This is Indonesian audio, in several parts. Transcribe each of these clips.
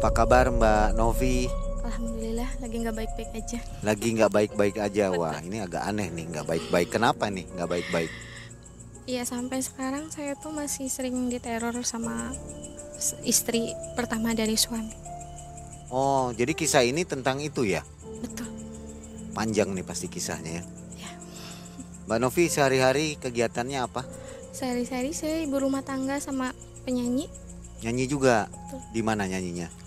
Apa kabar Mbak Novi? Alhamdulillah lagi nggak baik-baik aja. Lagi nggak baik-baik aja. Wah ini agak aneh nih nggak baik-baik. Kenapa nih nggak baik-baik? Iya sampai sekarang saya tuh masih sering diteror sama istri pertama dari suami. Oh jadi kisah ini tentang itu ya? Betul. Panjang nih pasti kisahnya ya. Ya. Mbak Novi sehari-hari kegiatannya apa? Sehari-hari saya ibu rumah tangga sama penyanyi. Nyanyi juga. Betul. Di mana nyanyinya?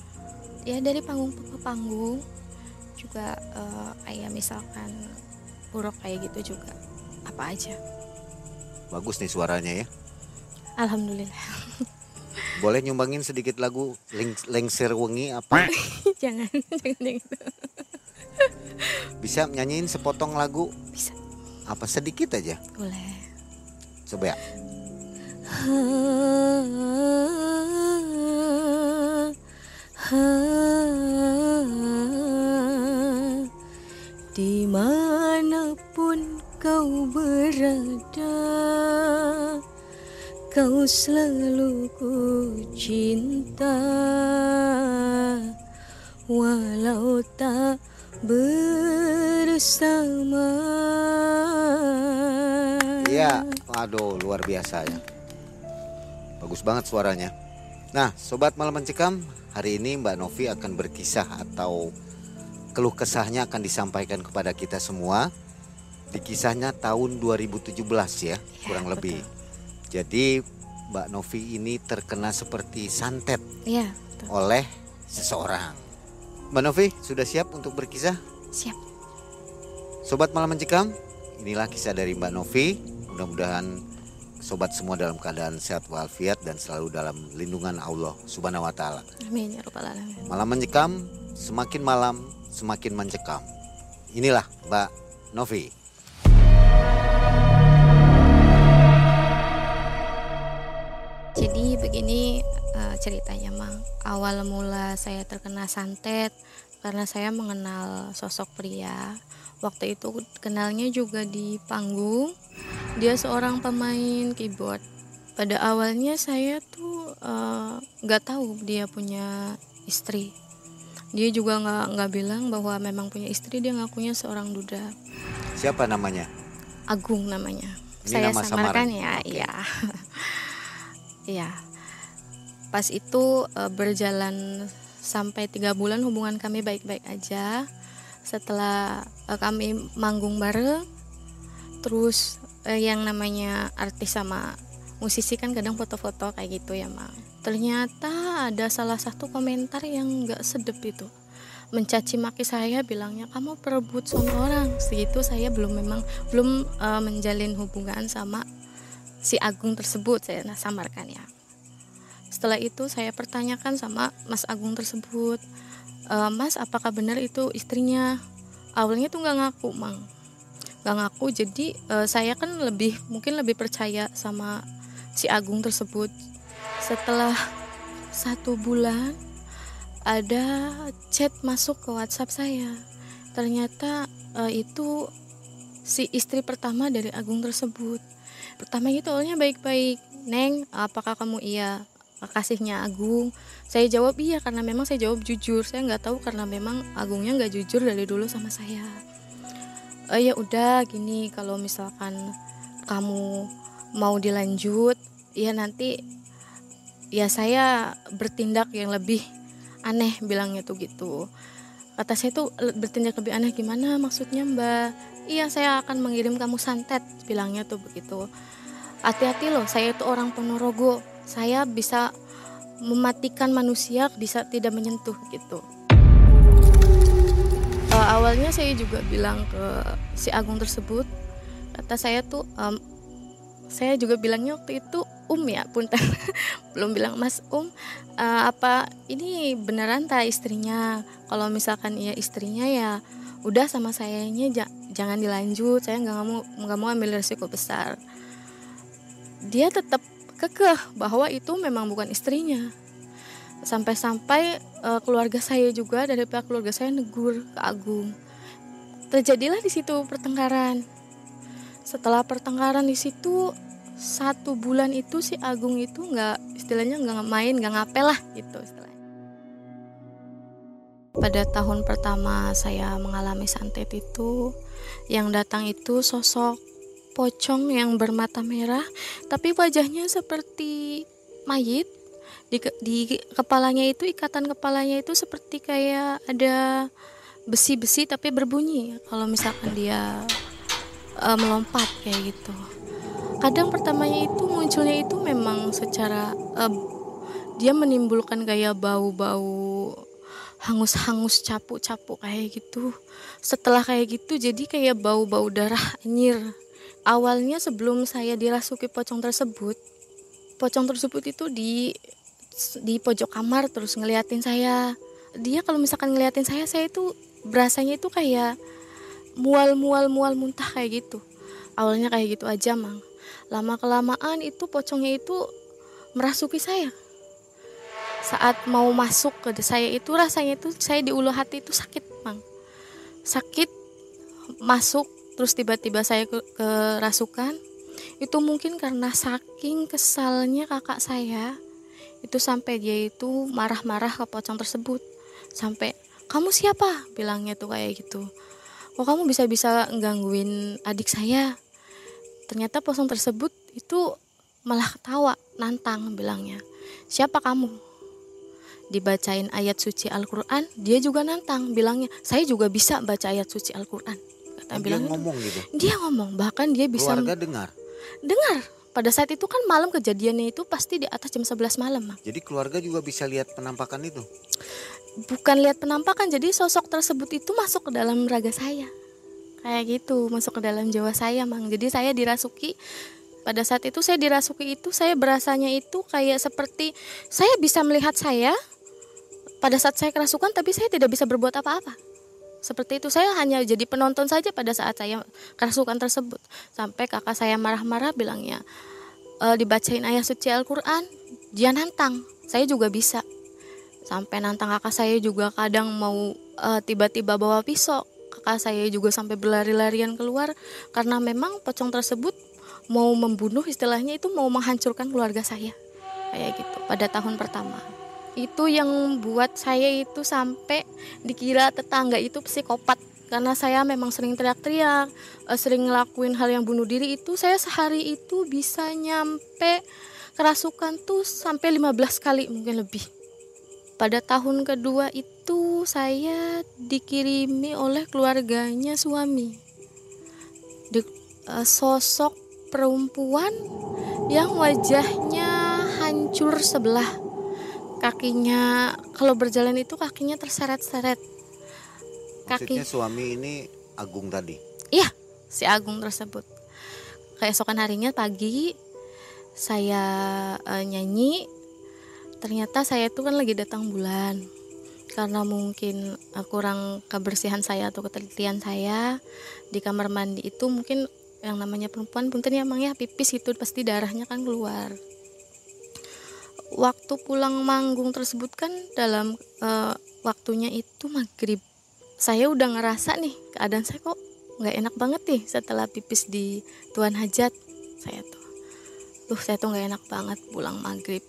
Ya dari panggung ke panggung juga eh, kayak misalkan buruk kayak gitu juga apa aja. Bagus nih suaranya ya. Alhamdulillah. Boleh nyumbangin sedikit lagu Leng Lengser Wengi apa? jangan jangan yang itu. Bisa nyanyiin sepotong lagu? Bisa. Apa sedikit aja? Boleh. Coba ya. Di mana pun kau berada Kau selalu ku cinta Walau tak bersama Iya, waduh luar biasa ya. Bagus banget suaranya. Nah, sobat malam mencekam, hari ini Mbak Novi akan berkisah atau keluh kesahnya akan disampaikan kepada kita semua. Di kisahnya tahun 2017 ya, kurang betul. lebih. Jadi Mbak Novi ini terkena seperti santet betul. oleh seseorang. Mbak Novi sudah siap untuk berkisah? siap. Sobat malam mencekam, inilah kisah dari Mbak Novi. Mudah-mudahan sobat semua dalam keadaan sehat walafiat dan selalu dalam lindungan Allah Subhanahu wa taala. Amin ya rabbal alamin. Malam mencekam, semakin malam semakin mencekam. Inilah Mbak Novi. Jadi begini eh, ceritanya Mang. Awal mula saya terkena santet karena saya mengenal sosok pria. Waktu itu kenalnya juga di panggung. Dia seorang pemain keyboard. Pada awalnya saya tuh eh, nggak tahu dia punya istri. Dia juga nggak nggak bilang bahwa memang punya istri. Dia ngakunya seorang duda. Siapa namanya? Agung namanya. Ini saya nama samarkan samaran. ya, Oke. iya. Iya. Pas itu eh, berjalan sampai tiga bulan hubungan kami baik-baik aja. Setelah eh, kami manggung bareng, terus eh, yang namanya artis sama musisi kan kadang foto-foto kayak gitu ya, Mang. Ternyata ada salah satu komentar yang nggak sedep itu. Mencaci maki saya bilangnya kamu perebut suami orang. Segitu saya belum memang belum eh, menjalin hubungan sama si Agung tersebut saya nah, samarkan ya. Setelah itu saya pertanyakan sama Mas Agung tersebut "E, Mas apakah benar itu istrinya awalnya tuh nggak ngaku mang nggak ngaku jadi eh, saya kan lebih mungkin lebih percaya sama si Agung tersebut setelah satu bulan ada chat masuk ke WhatsApp saya. Ternyata eh, itu si istri pertama dari Agung tersebut. Pertama itu awalnya baik-baik. Neng, apakah kamu iya kasihnya Agung? Saya jawab iya karena memang saya jawab jujur. Saya nggak tahu karena memang Agungnya nggak jujur dari dulu sama saya. Oh ya udah gini kalau misalkan kamu mau dilanjut, ya nanti ya saya bertindak yang lebih aneh bilangnya tuh gitu kata saya tuh bertindak lebih aneh gimana maksudnya mbak iya saya akan mengirim kamu santet bilangnya tuh begitu hati-hati loh saya itu orang ponorogo saya bisa mematikan manusia bisa tidak menyentuh gitu. Eh, awalnya saya juga bilang ke si Agung tersebut kata saya tuh em, saya juga bilangnya waktu itu um ya punten belum bilang mas um eh, apa ini beneran tak istrinya? Kalau misalkan iya istrinya ya udah sama sayanya ja- jangan dilanjut. Saya nggak mau nggak mau ambil resiko besar dia tetap kekeh bahwa itu memang bukan istrinya. Sampai-sampai eh, keluarga saya juga dari pihak keluarga saya negur ke Agung. Terjadilah di situ pertengkaran. Setelah pertengkaran di situ satu bulan itu si Agung itu nggak istilahnya nggak main nggak ngapel lah gitu istilahnya. Pada tahun pertama saya mengalami santet itu yang datang itu sosok pocong yang bermata merah tapi wajahnya seperti mayit. Di, di kepalanya itu ikatan kepalanya itu seperti kayak ada besi-besi tapi berbunyi. Kalau misalkan dia uh, melompat kayak gitu. Kadang pertamanya itu munculnya itu memang secara uh, dia menimbulkan kayak bau-bau hangus-hangus capuk-capuk kayak gitu. Setelah kayak gitu jadi kayak bau-bau darah nyir awalnya sebelum saya dirasuki pocong tersebut pocong tersebut itu di di pojok kamar terus ngeliatin saya. Dia kalau misalkan ngeliatin saya saya itu berasanya itu kayak mual mual mual muntah kayak gitu. Awalnya kayak gitu aja mang. Lama kelamaan itu pocongnya itu merasuki saya. Saat mau masuk ke saya itu rasanya itu saya di ulu hati itu sakit mang. Sakit masuk terus tiba-tiba saya ke, kerasukan itu mungkin karena saking kesalnya kakak saya itu sampai dia itu marah-marah ke pocong tersebut. Sampai kamu siapa? bilangnya tuh kayak gitu. Kok kamu bisa-bisa gangguin adik saya? Ternyata pocong tersebut itu malah ketawa nantang bilangnya. Siapa kamu? Dibacain ayat suci Al-Quran dia juga nantang bilangnya saya juga bisa baca ayat suci Al-Quran dia ngomong gitu. Dia ngomong bahkan dia bisa keluarga dengar. Dengar. Pada saat itu kan malam kejadiannya itu pasti di atas jam 11 malam jadi keluarga juga bisa lihat penampakan itu? Bukan lihat penampakan jadi sosok tersebut itu masuk ke dalam raga saya. Kayak gitu masuk ke dalam jiwa saya mang. Jadi saya dirasuki. Pada saat itu saya dirasuki itu saya berasanya itu kayak seperti saya bisa melihat saya pada saat saya kerasukan tapi saya tidak bisa berbuat apa-apa seperti itu. Saya hanya jadi penonton saja pada saat saya kerasukan tersebut. Sampai kakak saya marah-marah bilangnya e, dibacain ayat suci Al-Quran dia nantang. Saya juga bisa. Sampai nantang kakak saya juga kadang mau tiba tiba-tiba bawa pisau. Kakak saya juga sampai berlari-larian keluar karena memang pocong tersebut mau membunuh istilahnya itu mau menghancurkan keluarga saya. Kayak gitu pada tahun pertama itu yang buat saya itu sampai dikira tetangga itu psikopat karena saya memang sering teriak-teriak, eh, sering ngelakuin hal yang bunuh diri itu saya sehari itu bisa nyampe kerasukan tuh sampai 15 kali mungkin lebih. Pada tahun kedua itu saya dikirimi oleh keluarganya suami. Di, uh, sosok perempuan yang wajahnya hancur sebelah kakinya kalau berjalan itu kakinya terseret-seret. Kaki suami ini Agung tadi? Iya si Agung tersebut. Keesokan harinya pagi saya uh, nyanyi. Ternyata saya itu kan lagi datang bulan. Karena mungkin uh, kurang kebersihan saya atau ketelitian saya di kamar mandi itu mungkin yang namanya perempuan punten ya emang ya. Pipis itu pasti darahnya kan keluar waktu pulang manggung tersebut kan dalam uh, waktunya itu maghrib. Saya udah ngerasa nih keadaan saya kok nggak enak banget nih setelah pipis di tuan hajat. Saya tuh tuh saya tuh nggak enak banget pulang maghrib.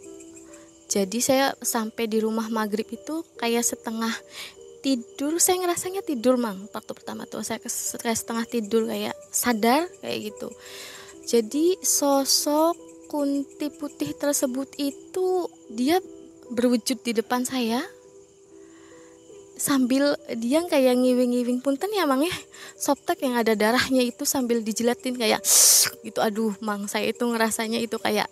Jadi saya sampai di rumah maghrib itu kayak setengah tidur. Saya ngerasanya tidur mang. Waktu pertama tuh saya kayak setengah tidur kayak sadar kayak gitu. Jadi sosok kunti putih tersebut itu dia berwujud di depan saya. Sambil dia kayak ngiwing-ngiwing punten ya mang ya. Soptek yang ada darahnya itu sambil dijilatin kayak gitu. Aduh mang saya itu ngerasanya itu kayak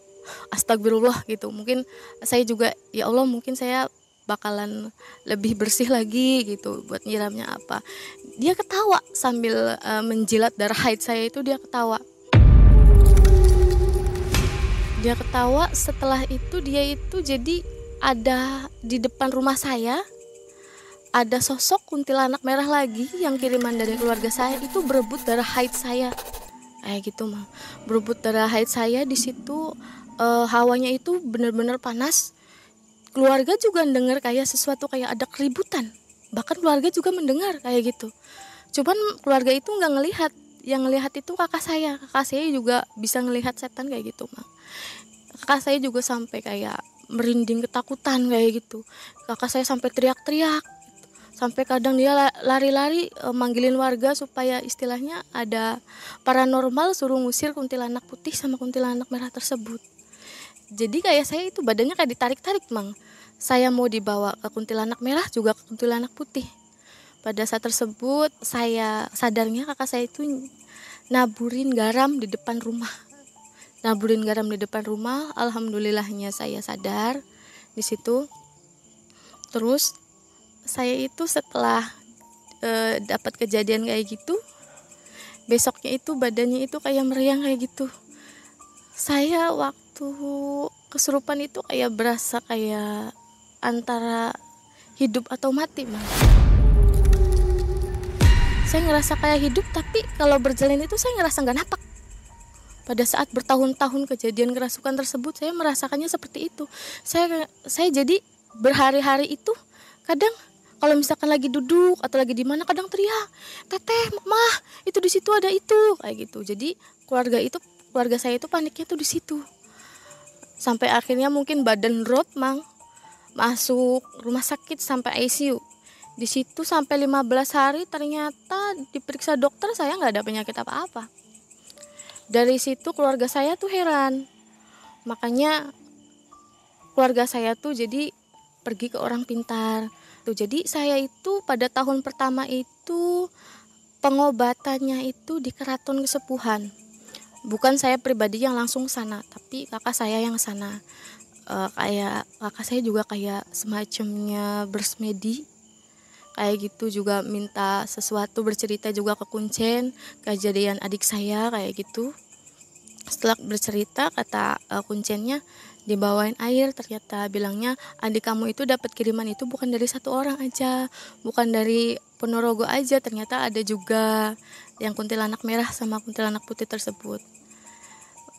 astagfirullah gitu. Mungkin saya juga ya Allah mungkin saya bakalan lebih bersih lagi gitu buat nyiramnya apa. Dia ketawa sambil uh, menjilat darah haid saya itu dia ketawa dia ketawa setelah itu dia itu jadi ada di depan rumah saya ada sosok kuntilanak merah lagi yang kiriman dari keluarga saya itu berebut darah haid saya. Kayak gitu mah berebut darah haid saya di situ uh, hawanya itu benar-benar panas. Keluarga juga mendengar kayak sesuatu kayak ada keributan. Bahkan keluarga juga mendengar kayak gitu. Cuman keluarga itu nggak ngelihat yang ngelihat itu kakak saya. Kakak saya juga bisa ngelihat setan kayak gitu mah kakak saya juga sampai kayak merinding ketakutan kayak gitu. Kakak saya sampai teriak-teriak sampai kadang dia lari-lari e, manggilin warga supaya istilahnya ada paranormal suruh ngusir kuntilanak putih sama kuntilanak merah tersebut. Jadi kayak saya itu badannya kayak ditarik-tarik mang. Saya mau dibawa ke kuntilanak merah juga ke kuntilanak putih pada saat tersebut saya sadarnya kakak saya itu naburin garam di depan rumah. Naburin garam di depan rumah alhamdulillahnya saya sadar di situ. Terus saya itu setelah e, dapat kejadian kayak gitu besoknya itu badannya itu kayak meriang kayak gitu. Saya waktu kesurupan itu kayak berasa kayak antara hidup atau mati mas saya ngerasa kayak hidup tapi kalau berjalan itu saya ngerasa nggak napak. Pada saat bertahun-tahun kejadian kerasukan tersebut saya merasakannya seperti itu. Saya saya jadi berhari-hari itu kadang kalau misalkan lagi duduk atau lagi di mana kadang teriak teteh mah itu di situ ada itu kayak gitu. Jadi keluarga itu keluarga saya itu paniknya tuh di situ. Sampai akhirnya mungkin badan drop mang masuk rumah sakit sampai ICU di situ sampai 15 hari ternyata diperiksa dokter saya nggak ada penyakit apa-apa dari situ keluarga saya tuh heran makanya keluarga saya tuh jadi pergi ke orang pintar Tuh, jadi saya itu pada tahun pertama itu pengobatannya itu di keraton kesepuhan. Bukan saya pribadi yang langsung sana, tapi kakak saya yang sana. E, kayak kakak saya juga kayak semacamnya bersmedi kayak gitu juga minta sesuatu bercerita juga ke kuncen kejadian adik saya kayak gitu. Setelah bercerita kata uh, kuncennya dibawain air ternyata bilangnya adik kamu itu dapat kiriman itu bukan dari satu orang aja bukan dari Ponorogo aja ternyata ada juga yang kuntilanak merah sama kuntilanak putih tersebut.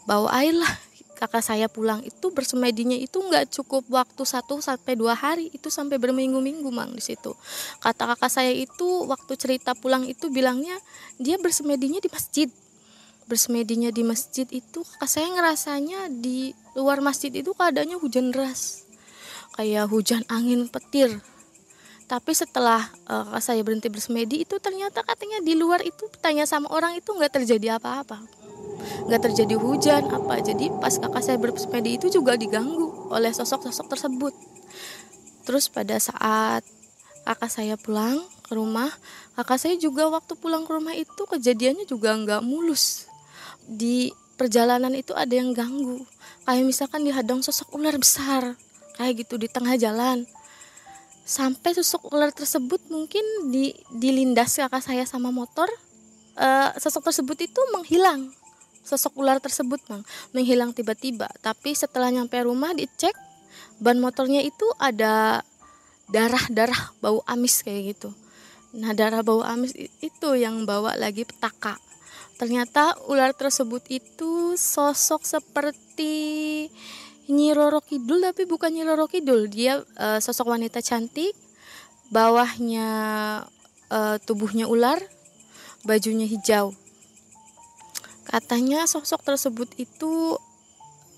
Bawa air lah kakak saya pulang itu bersemedinya itu nggak cukup waktu satu sampai dua hari itu sampai berminggu-minggu mang di situ. Kata kakak saya itu waktu cerita pulang itu bilangnya dia bersemedinya di masjid. Bersemedinya di masjid itu kakak saya ngerasanya di luar masjid itu keadaannya hujan deras. Kayak hujan angin petir. Tapi setelah uh, saya berhenti bersemedi itu ternyata katanya di luar itu tanya sama orang itu nggak terjadi apa-apa nggak terjadi hujan apa. Jadi pas kakak saya bersemedi itu juga diganggu oleh sosok-sosok tersebut. Terus pada saat kakak saya pulang ke rumah kakak saya juga waktu pulang ke rumah itu kejadiannya juga nggak mulus. Di perjalanan itu ada yang ganggu. Kayak misalkan dihadang sosok ular besar kayak gitu di tengah jalan. Sampai sosok ular tersebut mungkin di dilindas kakak saya sama motor uh, sosok tersebut itu menghilang sosok ular tersebut mang menghilang tiba-tiba tapi setelah nyampe rumah dicek ban motornya itu ada darah-darah bau amis kayak gitu nah darah bau amis itu yang bawa lagi petaka Ternyata ular tersebut itu sosok seperti Nyi Roro Kidul tapi bukan Nyi Roro Kidul. Dia uh, sosok wanita cantik, bawahnya uh, tubuhnya ular, bajunya hijau. Katanya sosok tersebut itu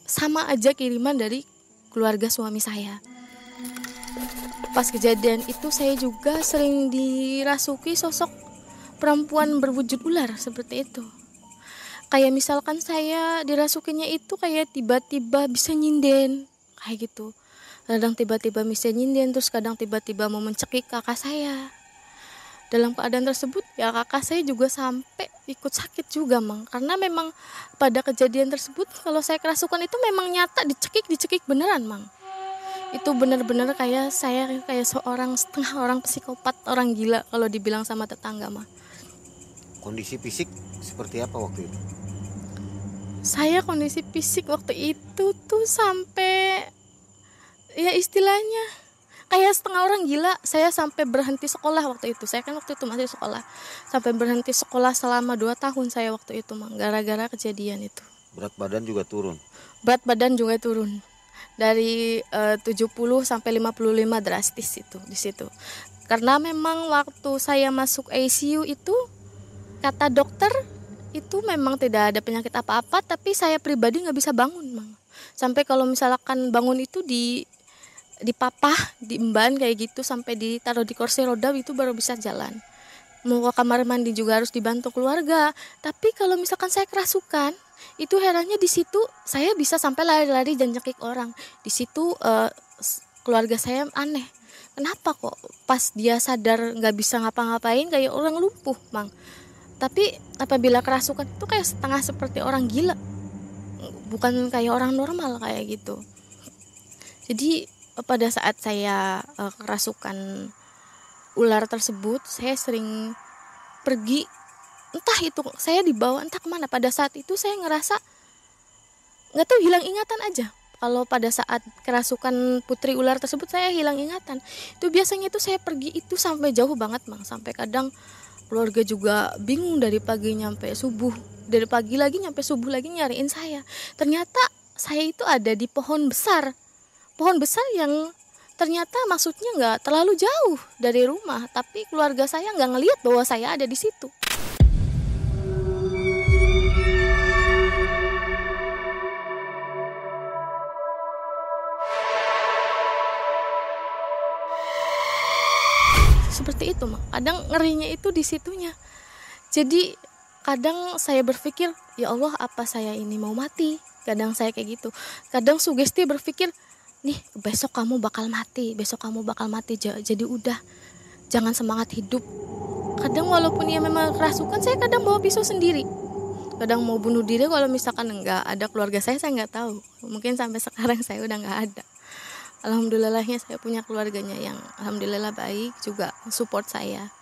sama aja kiriman dari keluarga suami saya. Pas kejadian itu saya juga sering dirasuki sosok perempuan berwujud ular seperti itu. Kayak misalkan saya dirasukinya itu kayak tiba-tiba bisa nyinden kayak gitu. Kadang tiba-tiba bisa nyinden terus kadang tiba-tiba mau mencekik kakak saya dalam keadaan tersebut ya kakak saya juga sampai ikut sakit juga mang. Karena memang pada kejadian tersebut kalau saya kerasukan itu memang nyata dicekik dicekik beneran mang. Itu benar-benar kayak saya kayak seorang setengah orang psikopat orang gila kalau dibilang sama tetangga mah kondisi fisik seperti apa waktu itu? Saya kondisi fisik waktu itu tuh sampai ya istilahnya kayak setengah orang gila. Saya sampai berhenti sekolah waktu itu. Saya kan waktu itu masih sekolah. Sampai berhenti sekolah selama 2 tahun saya waktu itu, Mang. Gara-gara kejadian itu. Berat badan juga turun. Berat badan juga turun. Dari eh, uh, 70 sampai 55 drastis itu di situ. Karena memang waktu saya masuk ICU itu kata dokter itu memang tidak ada penyakit apa-apa tapi saya pribadi nggak bisa bangun mang sampai kalau misalkan bangun itu di dipapah diemban kayak gitu sampai ditaruh di kursi roda itu baru bisa jalan. Mau ke kamar mandi juga harus dibantu keluarga. Tapi kalau misalkan saya kerasukan itu herannya di situ saya bisa sampai lari-lari dan nyekik orang. Di situ uh, keluarga saya aneh. Kenapa kok pas dia sadar nggak bisa ngapa-ngapain kayak orang lumpuh mang? Tapi apabila kerasukan itu kayak setengah seperti orang gila. Bukan kayak orang normal kayak gitu. Jadi pada saat saya uh, kerasukan ular tersebut saya sering pergi. Entah itu saya dibawa entah ke mana. Pada saat itu saya ngerasa nggak tahu hilang ingatan aja. Kalau pada saat kerasukan putri ular tersebut saya hilang ingatan. Itu biasanya itu saya pergi itu sampai jauh banget mang. Sampai kadang keluarga juga bingung dari pagi nyampe subuh dari pagi lagi nyampe subuh lagi nyariin saya. Ternyata saya itu ada di pohon besar pohon besar yang ternyata maksudnya nggak terlalu jauh dari rumah tapi keluarga saya nggak ngelihat bahwa saya ada di situ. Seperti itu mak. Kadang ngerinya itu di situnya. Jadi kadang saya berpikir ya Allah apa saya ini mau mati? Kadang saya kayak gitu. Kadang sugesti berpikir nih besok kamu bakal mati besok kamu bakal mati jadi udah. Jangan semangat hidup. Kadang walaupun ia memang kerasukan saya kadang bawa pisau sendiri. Kadang mau bunuh diri kalau misalkan enggak ada keluarga saya saya nggak tahu. Mungkin sampai sekarang saya udah nggak ada. Alhamdulillahnya saya punya keluarganya yang alhamdulillah baik juga support saya.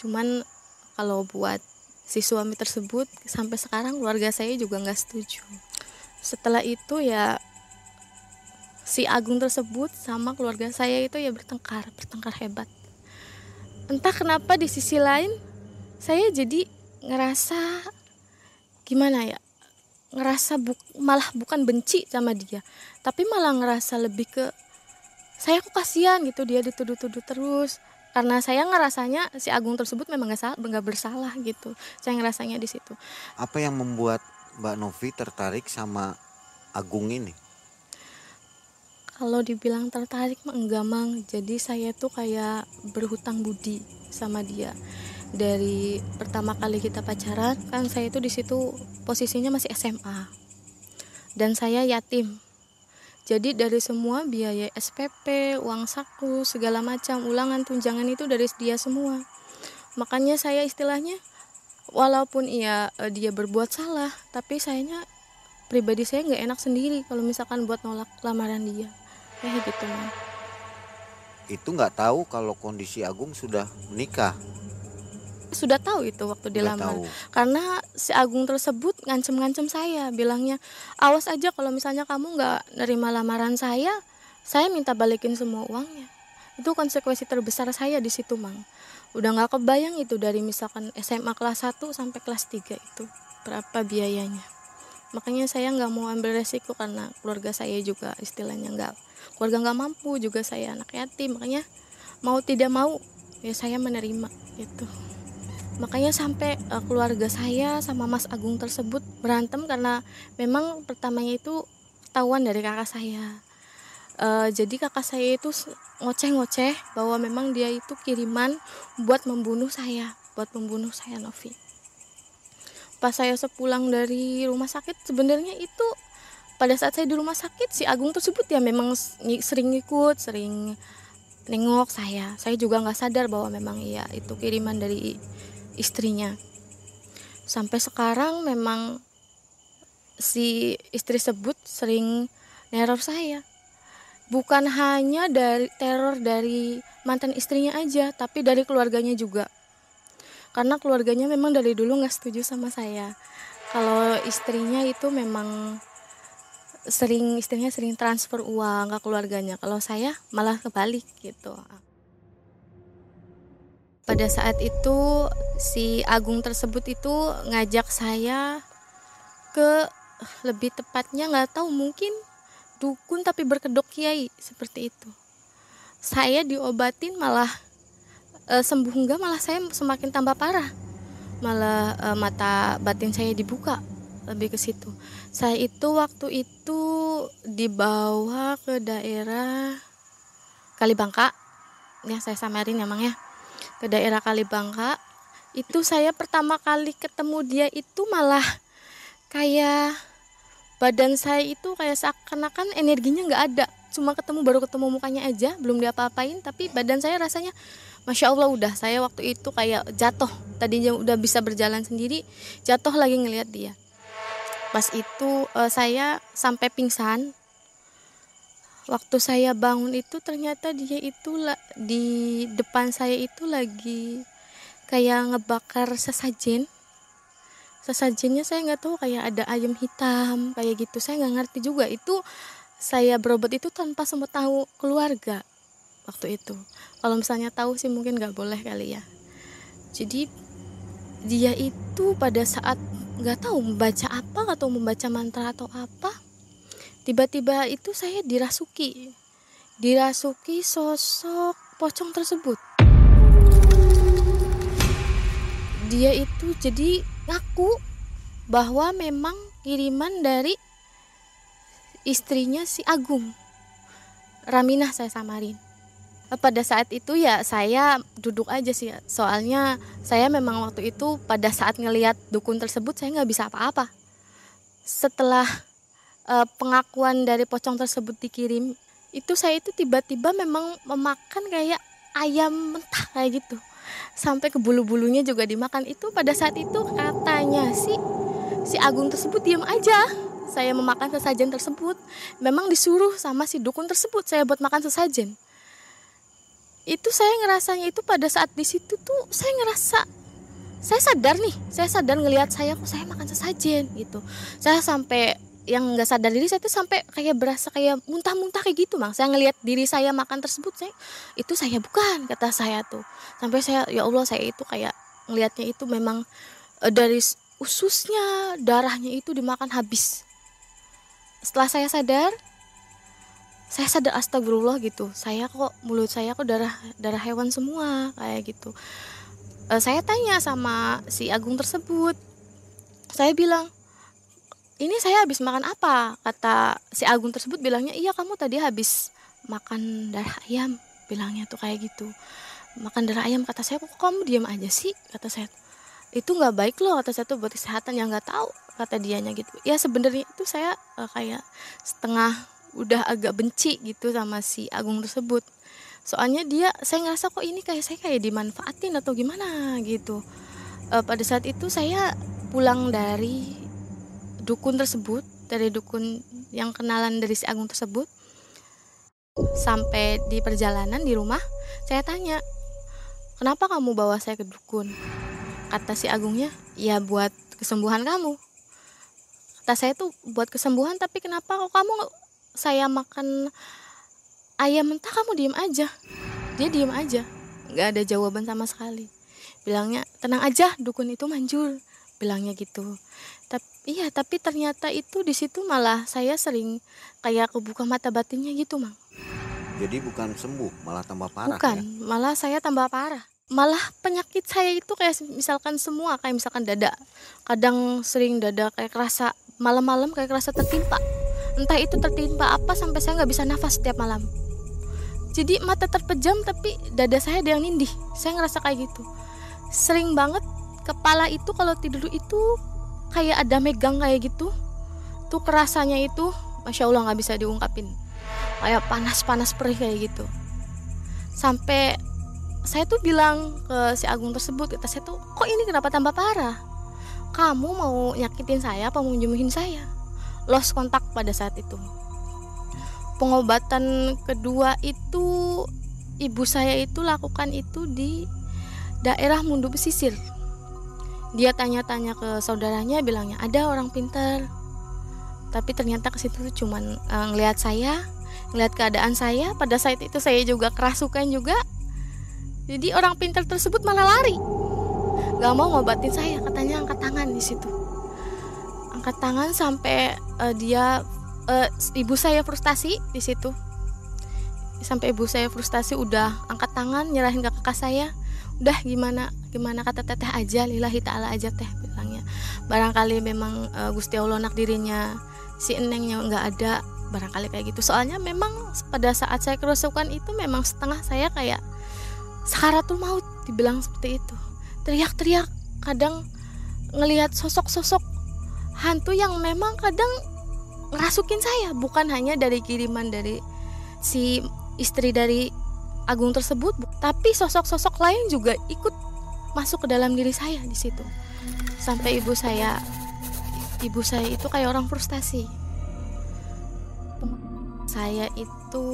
Cuman kalau buat si suami tersebut sampai sekarang keluarga saya juga nggak setuju. Setelah itu ya si Agung tersebut sama keluarga saya itu ya bertengkar, bertengkar hebat. Entah kenapa di sisi lain saya jadi ngerasa gimana ya? Ngerasa bu malah bukan benci sama dia, tapi malah ngerasa lebih ke saya kok kasihan gitu dia dituduh-tuduh terus karena saya ngerasanya si Agung tersebut memang nggak nggak bersalah gitu saya ngerasanya di situ apa yang membuat Mbak Novi tertarik sama Agung ini kalau dibilang tertarik enggak mang. Jadi saya tuh kayak berhutang budi sama dia. Dari pertama kali kita pacaran kan saya itu di situ posisinya masih SMA dan saya yatim. Jadi dari semua biaya SPP uang saku segala macam ulangan tunjangan itu dari dia semua. Makanya saya istilahnya walaupun ia eh, dia berbuat salah tapi sayanya pribadi saya nggak enak sendiri kalau misalkan buat nolak lamaran dia kayak gitu man itu nggak tahu kalau kondisi Agung sudah menikah. Sudah tahu itu waktu dilamar karena si Agung tersebut ngancem-ngancem saya bilangnya awas aja kalau misalnya kamu nggak nerima lamaran saya saya minta balikin semua uangnya. Itu konsekuensi terbesar saya di situ mang. Udah nggak kebayang itu dari misalkan SMA kelas 1 sampai kelas 3 itu berapa biayanya. Makanya saya nggak mau ambil resiko karena keluarga saya juga istilahnya nggak keluarga nggak mampu juga saya anak yatim. Makanya mau tidak mau ya saya menerima gitu. Makanya sampai uh, keluarga saya sama Mas Agung tersebut berantem karena memang pertamanya itu ketahuan dari kakak saya. Uh, jadi kakak saya itu ngoceh-ngoceh bahwa memang dia itu kiriman buat membunuh saya buat membunuh saya Novi. Pas saya sepulang dari rumah sakit sebenarnya itu pada saat saya di rumah sakit si Agung tersebut ya memang sering ikut sering nengok saya. Saya juga nggak sadar bahwa memang iya itu kiriman dari istrinya. Sampai sekarang memang si istri sebut sering neror saya. Bukan hanya dari teror dari mantan istrinya aja tapi dari keluarganya juga. Karena keluarganya memang dari dulu nggak setuju sama saya. Kalau istrinya itu memang sering istilahnya sering transfer uang ke keluarganya. Kalau saya malah kebalik gitu. Pada saat itu si Agung tersebut itu ngajak saya ke lebih tepatnya nggak tahu mungkin dukun tapi berkedok kiai seperti itu. Saya diobatin malah e, sembuh enggak malah saya semakin tambah parah. Malah e, mata batin saya dibuka lebih ke situ saya itu waktu itu dibawa ke daerah Kalibangka. Ya saya samarin emang ya. Ke daerah Kalibangka. Itu saya pertama kali ketemu dia itu malah kayak badan saya itu kayak seakan-akan energinya nggak ada. Cuma ketemu baru ketemu mukanya aja belum diapa-apain. Tapi badan saya rasanya masya allah udah. Saya waktu itu kayak jatuh. Tadinya udah bisa berjalan sendiri jatuh lagi ngelihat dia pas itu uh, saya sampai pingsan. Waktu saya bangun itu ternyata dia itu di depan saya itu lagi kayak ngebakar sesajen. Sesajennya saya nggak tahu kayak ada ayam hitam kayak gitu. Saya nggak ngerti juga. Itu saya berobat itu tanpa sempat tahu keluarga waktu itu. Kalau misalnya tahu sih mungkin nggak boleh kali ya. Jadi dia itu pada saat nggak tahu membaca apa atau membaca mantra atau apa. Tiba-tiba itu saya dirasuki. Dirasuki sosok pocong tersebut. Dia itu jadi ngaku bahwa memang kiriman dari istrinya si Agung. Raminah saya samarin pada saat itu ya saya duduk aja sih. Soalnya saya memang waktu itu pada saat ngelihat dukun tersebut saya nggak bisa apa-apa. Setelah uh, pengakuan dari pocong tersebut dikirim itu saya itu tiba-tiba memang memakan kayak ayam mentah kayak gitu. Sampai ke bulu-bulunya juga dimakan. Itu pada saat itu katanya sih si Agung tersebut diam aja. Saya memakan sesajen tersebut. Memang disuruh sama si dukun tersebut saya buat makan sesajen itu saya ngerasanya itu pada saat di situ tuh saya ngerasa saya sadar nih saya sadar ngelihat saya kok saya makan sesajen gitu. Saya sampai yang nggak sadar diri saya tuh sampai kayak berasa kayak muntah-muntah kayak gitu bang saya ngelihat diri saya makan tersebut saya itu saya bukan kata saya tuh. Sampai saya ya Allah saya itu kayak ngelihatnya itu memang e, dari ususnya darahnya itu dimakan habis. Setelah saya sadar saya sadar astagfirullah gitu. Saya kok mulut saya kok darah darah hewan semua kayak gitu. E, saya tanya sama si Agung tersebut. Saya bilang ini saya habis makan apa? Kata si Agung tersebut bilangnya iya kamu tadi habis makan darah ayam bilangnya tuh kayak gitu. Makan darah ayam kata saya kok kamu diam aja sih? kata saya. Itu nggak baik loh kata saya tuh buat kesehatan yang nggak tahu kata dianya gitu. Ya sebenarnya itu saya uh, kayak setengah udah agak benci gitu sama si Agung tersebut. Soalnya dia saya ngerasa kok ini kayak saya kayak dimanfaatin atau gimana gitu. Uh, pada saat itu saya pulang dari dukun tersebut dari dukun yang kenalan dari si Agung tersebut sampai di perjalanan di rumah saya tanya kenapa kamu bawa saya ke dukun? Kata si Agungnya ya buat kesembuhan kamu. Kata saya tuh buat kesembuhan tapi kenapa kok kamu saya makan ayam mentah kamu diem aja. Dia diem aja. Nggak ada jawaban sama sekali. Bilangnya tenang aja dukun itu manjur. Bilangnya gitu. Tapi iya tapi ternyata itu di situ malah saya sering kayak kebuka mata batinnya gitu mang. Jadi bukan sembuh malah tambah parah bukan ya? malah saya tambah parah. Malah penyakit saya itu kayak misalkan semua kayak misalkan dada. Kadang sering dada kayak kerasa malam-malam kayak kerasa tertimpa entah itu tertimpa apa sampai saya nggak bisa nafas setiap malam. Jadi mata terpejam tapi dada saya ada yang nindih. Saya ngerasa kayak gitu. Sering banget kepala itu kalau tidur itu kayak ada megang kayak gitu. Tuh kerasanya itu masya allah nggak bisa diungkapin. Kayak panas-panas perih kayak gitu. Sampai saya tuh bilang ke si Agung tersebut kata saya tuh kok ini kenapa tambah parah? Kamu mau nyakitin saya apa mau saya lost kontak pada saat itu. Pengobatan kedua itu ibu saya itu lakukan itu di daerah Mundu Pesisir dia tanya-tanya ke saudaranya bilangnya ada orang pintar. Tapi ternyata ke situ cuman uh, ngelihat saya ngelihat keadaan saya. Pada saat itu saya juga kerasukan juga. Jadi orang pintar tersebut malah lari. Gak mau ngobatin saya katanya angkat tangan di situ angkat tangan sampai uh, dia uh, ibu saya frustasi di situ. Sampai ibu saya frustasi udah angkat tangan nyerahin ke kakak saya. Udah gimana? Gimana kata teteh aja lillahi ta'ala aja teh bilangnya barangkali memang uh, Gusti Allah nak dirinya si enengnya nggak ada barangkali kayak gitu. Soalnya memang pada saat saya kerasukan itu memang setengah saya kayak sakaratul maut dibilang seperti itu. Teriak-teriak kadang ngelihat sosok-sosok hantu yang memang kadang ngerasukin saya bukan hanya dari kiriman dari si istri dari Agung tersebut tapi sosok-sosok lain juga ikut masuk ke dalam diri saya di situ. Sampai ibu saya ibu saya itu kayak orang frustasi. Saya itu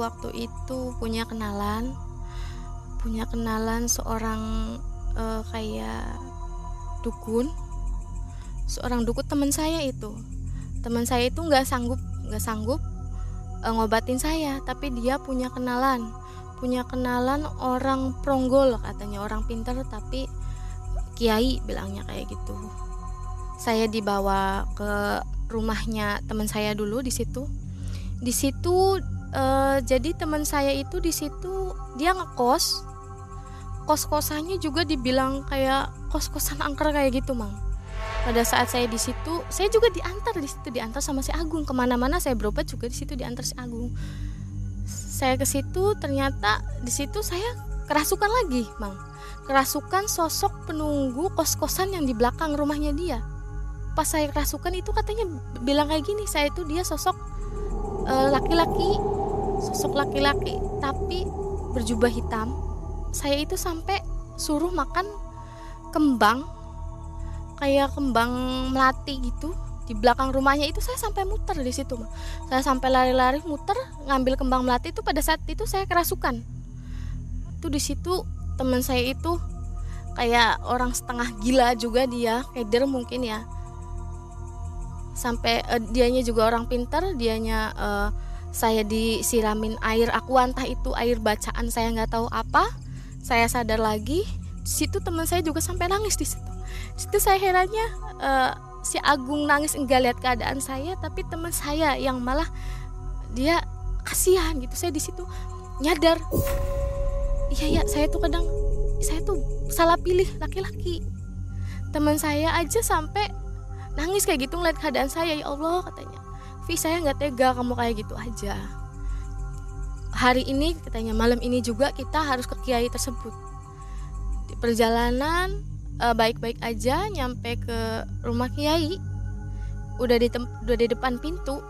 waktu itu punya kenalan punya kenalan seorang uh, kayak dukun seorang dukun teman saya itu. Teman saya itu nggak sanggup nggak sanggup uh, ngobatin saya tapi dia punya kenalan punya kenalan orang pronggol katanya orang pintar tapi kiai bilangnya kayak gitu. Saya dibawa ke rumahnya teman saya dulu di situ. Di situ uh, jadi teman saya itu di situ dia ngekos. Kos kosannya juga dibilang kayak kos kosan angker kayak gitu mang pada saat saya di situ saya juga diantar di situ diantar sama si Agung. Ke mana-mana saya berobat juga di situ diantar si Agung. Saya ke situ ternyata di situ saya kerasukan lagi mang. Kerasukan sosok penunggu kos-kosan yang di belakang rumahnya dia. Pas saya kerasukan itu katanya bilang kayak gini saya itu dia sosok eh, laki-laki uh, sosok laki-laki tapi berjubah hitam. Saya itu sampai suruh makan kembang kayak kembang melati gitu di belakang rumahnya itu saya sampai muter di situ saya sampai lari-lari muter ngambil kembang melati itu pada saat itu saya kerasukan. Itu di situ teman saya itu kayak orang setengah gila juga dia keder mungkin ya. Sampai uh, dianya juga orang pintar dianya uh, saya disiramin air aku entah itu air bacaan saya nggak tahu apa saya sadar lagi. Situ teman saya juga sampai nangis di situ situ saya herannya uh, si Agung nangis enggak lihat keadaan saya tapi teman saya yang malah dia kasihan gitu. Saya di situ nyadar iya ya saya tuh kadang saya tuh salah pilih laki-laki. Teman saya aja sampai nangis kayak gitu ngeliat keadaan saya. Ya Allah katanya. Vi saya nggak tega kamu kayak gitu aja. Hari ini katanya malam ini juga kita harus ke kiai tersebut. Di perjalanan uh, baik-baik aja nyampe ke rumah kiai. Udah di udah di depan pintu.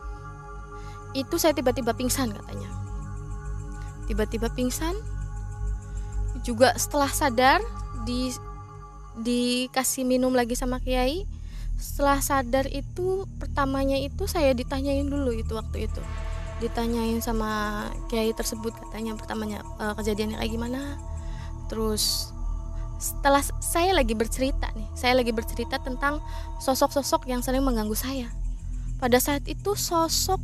Itu saya tiba-tiba pingsan katanya. Tiba-tiba pingsan. Juga setelah sadar di dikasih minum lagi sama kiai setelah sadar itu pertamanya itu saya ditanyain dulu itu waktu itu. Ditanyain sama kiai tersebut katanya pertamanya e, kejadiannya kayak gimana? Terus setelah saya lagi bercerita nih saya lagi bercerita tentang sosok-sosok yang sering mengganggu saya. Pada saat itu sosok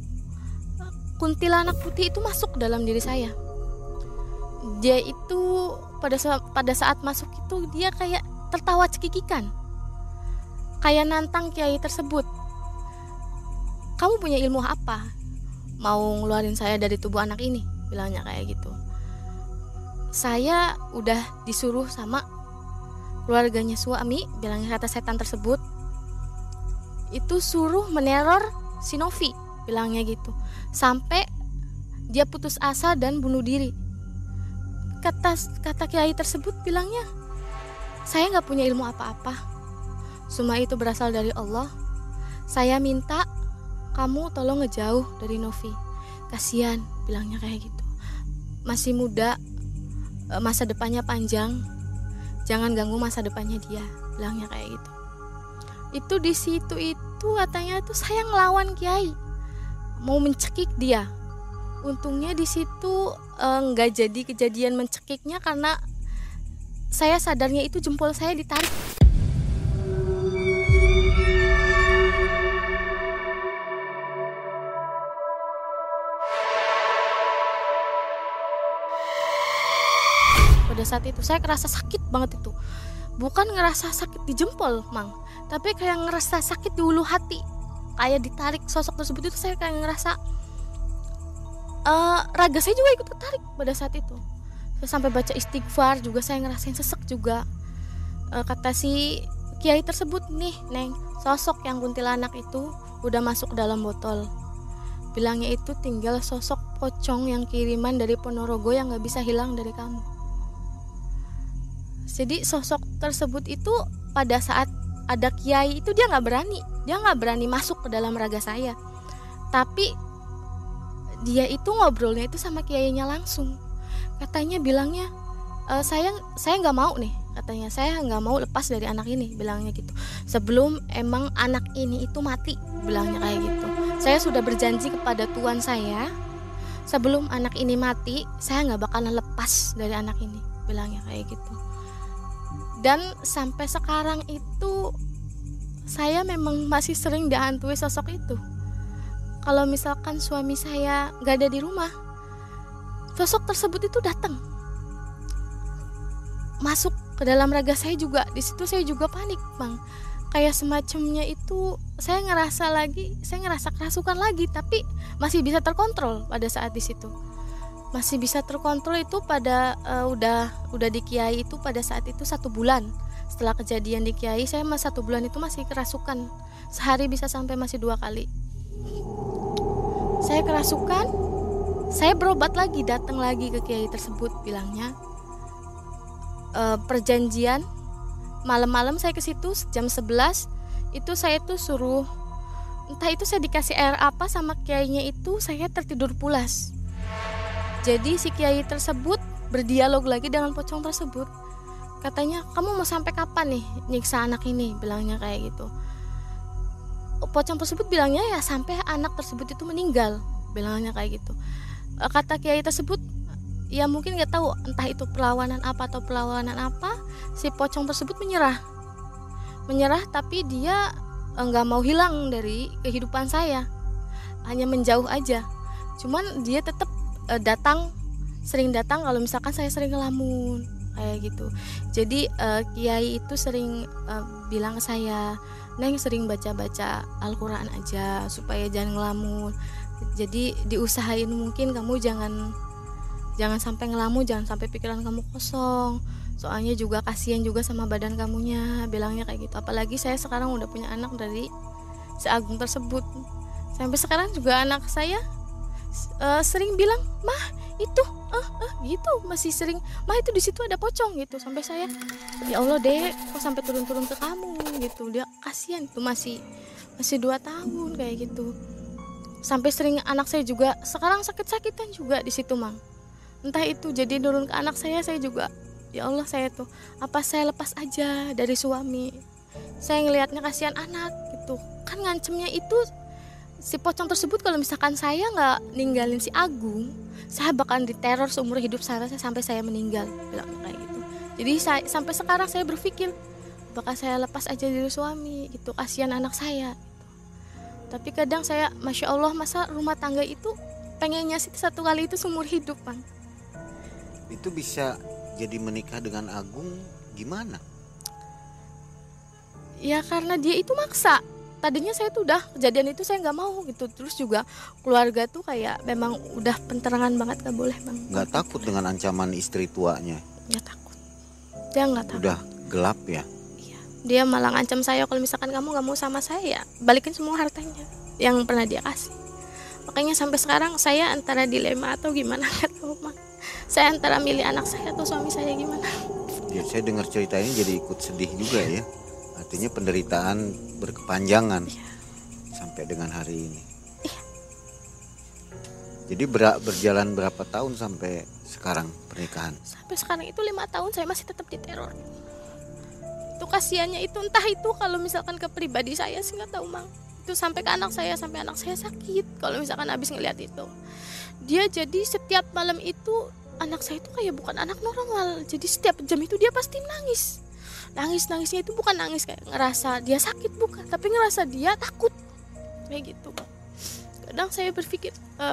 eh, kuntilanak putih itu masuk dalam diri saya. Dia itu pada saat, pada saat masuk itu dia kayak tertawa cekikikan. Kayak nantang kiai tersebut. Kamu punya ilmu apa? Mau ngeluarin saya dari tubuh anak ini? bilangnya kayak gitu. Saya udah disuruh sama keluarganya suami bilangnya kata setan tersebut itu suruh meneror si Novi bilangnya gitu. Sampai dia putus asa dan bunuh diri. Kata kata kiai tersebut bilangnya saya nggak punya ilmu apa-apa. Semua itu berasal dari Allah. Saya minta kamu tolong ngejauh dari Novi. Kasihan bilangnya kayak gitu. Masih muda e, masa depannya panjang jangan ganggu masa depannya dia bilangnya kayak gitu. Itu di situ itu katanya tuh saya ngelawan kiai. Mau mencekik dia. Untungnya di situ e, nggak e, jadi kejadian mencekiknya karena saya sadarnya itu jempol saya ditarik pada saat itu. Saya ngerasa sakit banget itu. Bukan ngerasa sakit di jempol mang. Tapi kayak ngerasa sakit di ulu hati. Kayak ditarik sosok tersebut itu saya kayak ngerasa uh, raga saya juga ikut tertarik pada saat itu. Saya sampai baca istighfar juga saya ngerasain sesek juga. Uh, kata si kiai tersebut nih neng sosok yang kuntilanak itu udah masuk dalam botol. Bilangnya itu tinggal sosok pocong yang kiriman dari Ponorogo yang nggak bisa hilang dari kamu jadi sosok tersebut itu pada saat ada kiai itu dia nggak berani. Dia nggak berani masuk ke dalam raga saya. Tapi dia itu ngobrolnya itu sama kiainya langsung. Katanya bilangnya e, saya saya nggak mau nih katanya. Saya nggak mau lepas dari anak ini bilangnya gitu. Sebelum emang anak ini itu mati bilangnya kayak gitu. Saya sudah berjanji kepada tuan saya sebelum anak ini mati saya nggak bakalan lepas dari anak ini bilangnya kayak gitu dan sampai sekarang itu saya memang masih sering dihantui sosok itu. Kalau misalkan suami saya nggak ada di rumah sosok tersebut itu datang. Masuk ke dalam raga saya juga di situ saya juga panik bang. Kayak semacamnya itu saya ngerasa lagi saya ngerasa kerasukan lagi tapi masih bisa terkontrol pada saat di situ masih bisa terkontrol itu pada uh, udah udah di kiai itu pada saat itu satu bulan. Setelah kejadian di kiai saya masih satu bulan itu masih kerasukan. Sehari bisa sampai masih dua kali. Saya kerasukan saya berobat lagi datang lagi ke kiai tersebut bilangnya e, perjanjian. Malam-malam saya ke situ jam 11 itu saya tuh suruh entah itu saya dikasih air apa sama kiainya itu saya tertidur pulas jadi si kiai tersebut berdialog lagi dengan pocong tersebut. Katanya, "Kamu mau sampai kapan nih nyiksa anak ini?" bilangnya kayak gitu. Pocong tersebut bilangnya ya sampai anak tersebut itu meninggal, bilangnya kayak gitu. E, kata kiai tersebut, ya mungkin nggak tahu entah itu perlawanan apa atau perlawanan apa, si pocong tersebut menyerah. Menyerah tapi dia nggak mau hilang dari kehidupan saya. Hanya menjauh aja. Cuman dia tetap uh, datang sering datang kalau misalkan saya sering ngelamun kayak gitu. Jadi uh, kiai itu sering uh, bilang ke saya neng sering baca-baca Al-Quran aja supaya jangan ngelamun. Jadi diusahain mungkin kamu jangan jangan sampai ngelamun jangan sampai pikiran kamu kosong. Soalnya juga kasihan juga sama badan kamunya bilangnya kayak gitu. Apalagi saya sekarang udah punya anak dari si Agung tersebut. Sampai sekarang juga anak saya uh, sering bilang mah itu ah ah gitu masih sering mah itu di situ ada pocong gitu sampai saya ya Allah deh kok sampai turun-turun ke kamu gitu. Dia kasihan itu masih masih dua tahun kayak gitu. Sampai sering anak saya juga sekarang sakit-sakitan juga di situ mang. Entah itu jadi turun ke anak saya saya juga ya Allah saya tuh apa saya lepas aja dari suami? Saya ngelihatnya kasihan anak gitu. Kan ngancemnya itu si pocong tersebut kalau misalkan saya nggak ninggalin si Agung saya bakalan diteror seumur hidup saya sampai saya meninggal. Bilang kayak gitu. Jadi saya, sampai sekarang saya berpikir bakal saya lepas aja dari suami gitu kasihan anak saya tapi kadang saya masya Allah masa rumah tangga itu pengennya sih satu kali itu seumur hidup bang. Itu bisa jadi menikah dengan Agung gimana? Ya karena dia itu maksa tadinya saya tuh udah kejadian itu saya nggak mau gitu. Terus juga keluarga tuh kayak memang udah penterangan banget gak boleh bang. Nggak takut dengan ancaman istri tuanya? Nggak takut. Dia nggak takut. Udah gelap ya? Iya. Dia malah ngancam saya kalau misalkan kamu nggak mau sama saya balikin semua hartanya yang pernah dia kasih. Makanya sampai sekarang saya antara dilema atau gimana nggak tahu bang. Saya antara milih anak saya atau suami saya gimana? Ya saya dengar ceritanya jadi ikut sedih juga ya artinya penderitaan berkepanjangan ya. sampai dengan hari ini. Ya. jadi ber berjalan berapa tahun sampai sekarang pernikahan? Sampai sekarang itu lima tahun saya masih tetap diteror. Itu kasihannya itu entah itu kalau misalkan ke pribadi saya sih nggak tahu mang. Itu sampai ke anak saya sampai anak saya sakit kalau misalkan habis ngeliat itu. Dia jadi setiap malam itu anak saya itu kayak bukan anak normal. Jadi setiap jam itu dia pasti nangis nangis nangisnya itu bukan nangis kayak ngerasa dia sakit bukan. Tapi ngerasa dia takut. Kayak gitu kadang saya berpikir e,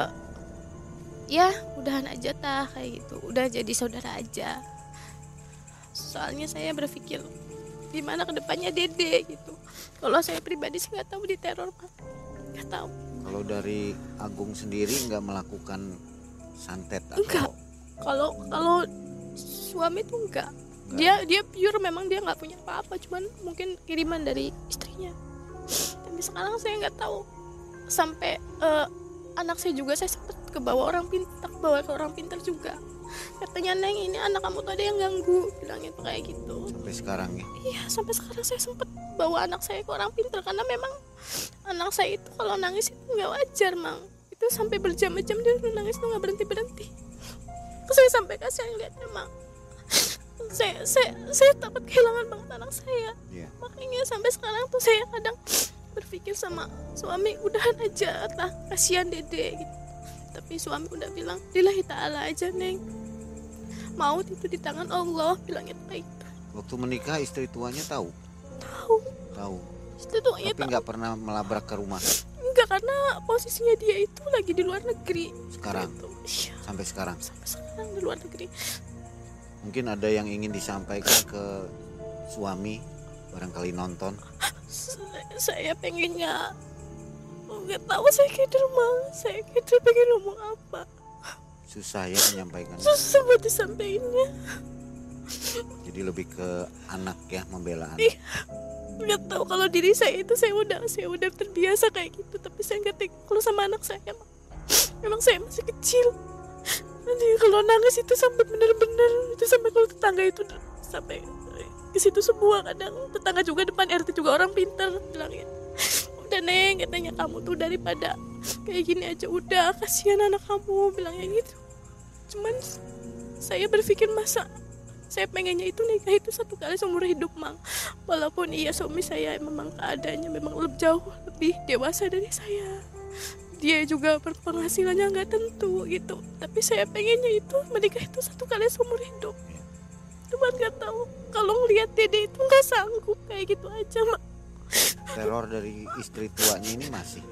ya udahan aja tah kayak gitu. Udah jadi saudara aja. Soalnya saya berpikir gimana ke depannya dede gitu. Kalau saya pribadi sih nggak tahu di teror nggak tahu. Kalau dari Agung sendiri nggak melakukan santet atau enggak kalau kalau suami tuh enggak dia dia pure memang dia nggak punya apa-apa cuman mungkin kiriman dari istrinya. Tapi sekarang saya nggak tahu. Sampai uh, anak saya juga saya sempat ke bawah orang pintar bawa ke orang pintar juga. Katanya neng ini anak kamu tuh ada yang ganggu. Bilangnya tuh kayak gitu. Sampai sekarang ya? Iya sampai sekarang saya sempat bawa anak saya ke orang pintar karena memang anak saya itu kalau nangis itu nggak wajar mang. Itu sampai berjam-jam dia nangis tuh nggak berhenti berhenti saya sampai kasihan lihatnya mang saya saya saya takut kehilangan banget anak saya. Iya. makanya sampai sekarang tuh saya kadang berpikir sama suami udahan aja lah kasihan dede. Gitu tapi suami udah bilang lillahi ta'ala aja neng. Maut itu di tangan Allah bilangnya kayak gitu waktu menikah istri tuanya tahu? Tahu. Tahu. Itu tuh ya tapi nggak pernah melabrak ke rumah? Enggak karena posisinya dia itu lagi di luar negeri. Sekarang? Gitu. Iya, sampai sekarang? Sampai sekarang di luar negeri mungkin ada yang ingin disampaikan ke suami barangkali nonton. Saya, pengennya nggak tahu saya keder mang saya keder pengen ngomong apa. Susah ya menyampaikan. Susah buat disampaikannya. Jadi lebih ke anak ya membela anak. Ih. nggak tahu kalau diri saya itu saya udah saya udah terbiasa kayak gitu tapi saya nggak tega kalau sama anak saya Mang. memang saya masih kecil nanti kalau nangis itu sampai bener-bener itu sampai kalau tetangga itu sampai ke situ semua kadang. Tetangga juga depan RT juga orang pintar bilangnya. Udah neng katanya kamu tuh daripada kayak gini aja. Udah kasihan anak kamu bilangnya gitu. Cuman saya berpikir masa saya pengennya itu nikah itu satu kali seumur hidup mang? Walaupun iya suami saya memang keadaannya memang lebih jauh lebih dewasa dari saya dia juga berpenghasilannya nggak tentu gitu. Tapi saya pengennya itu menikah itu satu kali seumur hidup. Cuman nggak tahu kalau ngelihat dede itu nggak sanggup kayak gitu aja mak. Teror dari istri tuanya ini masih?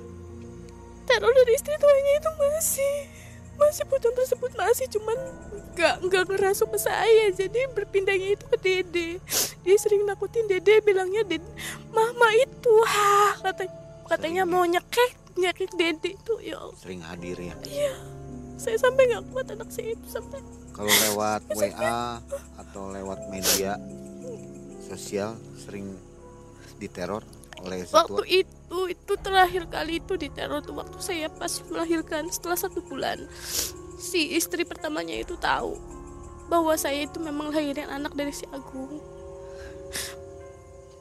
Teror dari istri tuanya itu masih. Masih pocong tersebut masih cuman nggak nggak ngerasuk ke saya. Jadi berpindahnya itu ke dede. Dia sering nakutin dede bilangnya dede mama itu ha kata katanya mau nyekek nyekek dede itu ya Allah. sering hadir ya? Iya. Saya sampai nggak kuat anak saya itu sampai. Kalau lewat WA atau lewat media sosial sering diteror oleh waktu itu itu terakhir kali itu diteror tuh waktu saya pas melahirkan setelah satu bulan. Si istri pertamanya itu tahu bahwa saya itu memang lahirin anak dari si Agung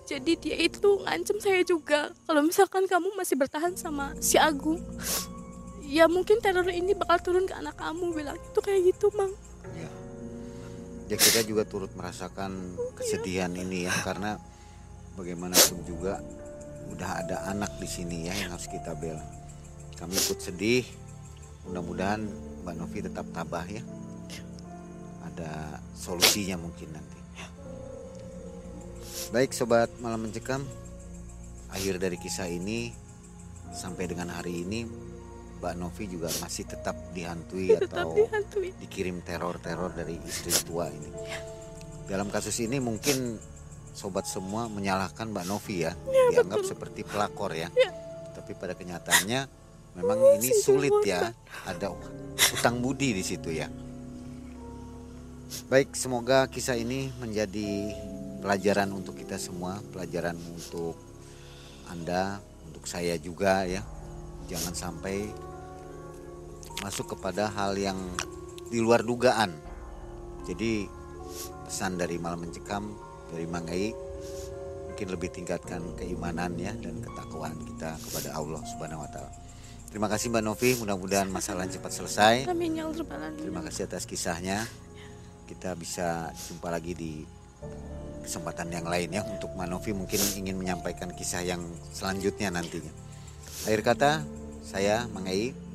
jadi dia itu ngancem saya juga. Kalau misalkan kamu masih bertahan sama si Agung ya mungkin teror ini bakal turun ke anak kamu bilang itu kayak gitu mang. Ya. ya kita juga turut merasakan kesedihan ini ya karena bagaimanapun juga udah ada anak di sini ya yang harus kita bela. Kami ikut sedih. Mudah-mudahan Mbak Novi tetap tabah ya. Ada solusinya mungkin nanti baik sobat malam mencekam akhir dari kisah ini sampai dengan hari ini Mbak Novi juga masih tetap dihantui tetap atau dihantui dikirim teror-teror dari istri tua ini. Dalam kasus ini mungkin sobat semua menyalahkan Mbak Novi ya, dianggap seperti pelakor ya. Ya. Tapi pada kenyataannya memang Oh, ini sulit ya, ada utang budi di situ ya. Baik, semoga kisah ini menjadi pelajaran untuk kita semua, pelajaran untuk Anda, untuk saya juga ya. Jangan sampai masuk kepada hal yang di luar dugaan. Jadi pesan dari malam mencekam dari Manggai mungkin lebih tingkatkan keimanan ya dan ketakwaan kita kepada Allah Subhanahu wa taala. Terima kasih Mbak Novi, mudah-mudahan masalah cepat selesai. amin ya. Terima kasih atas kisahnya. Kita bisa jumpa lagi di kesempatan yang lain ya untuk Mbak Novi mungkin ingin menyampaikan kisah yang selanjutnya nantinya. Akhir kata, saya Mangai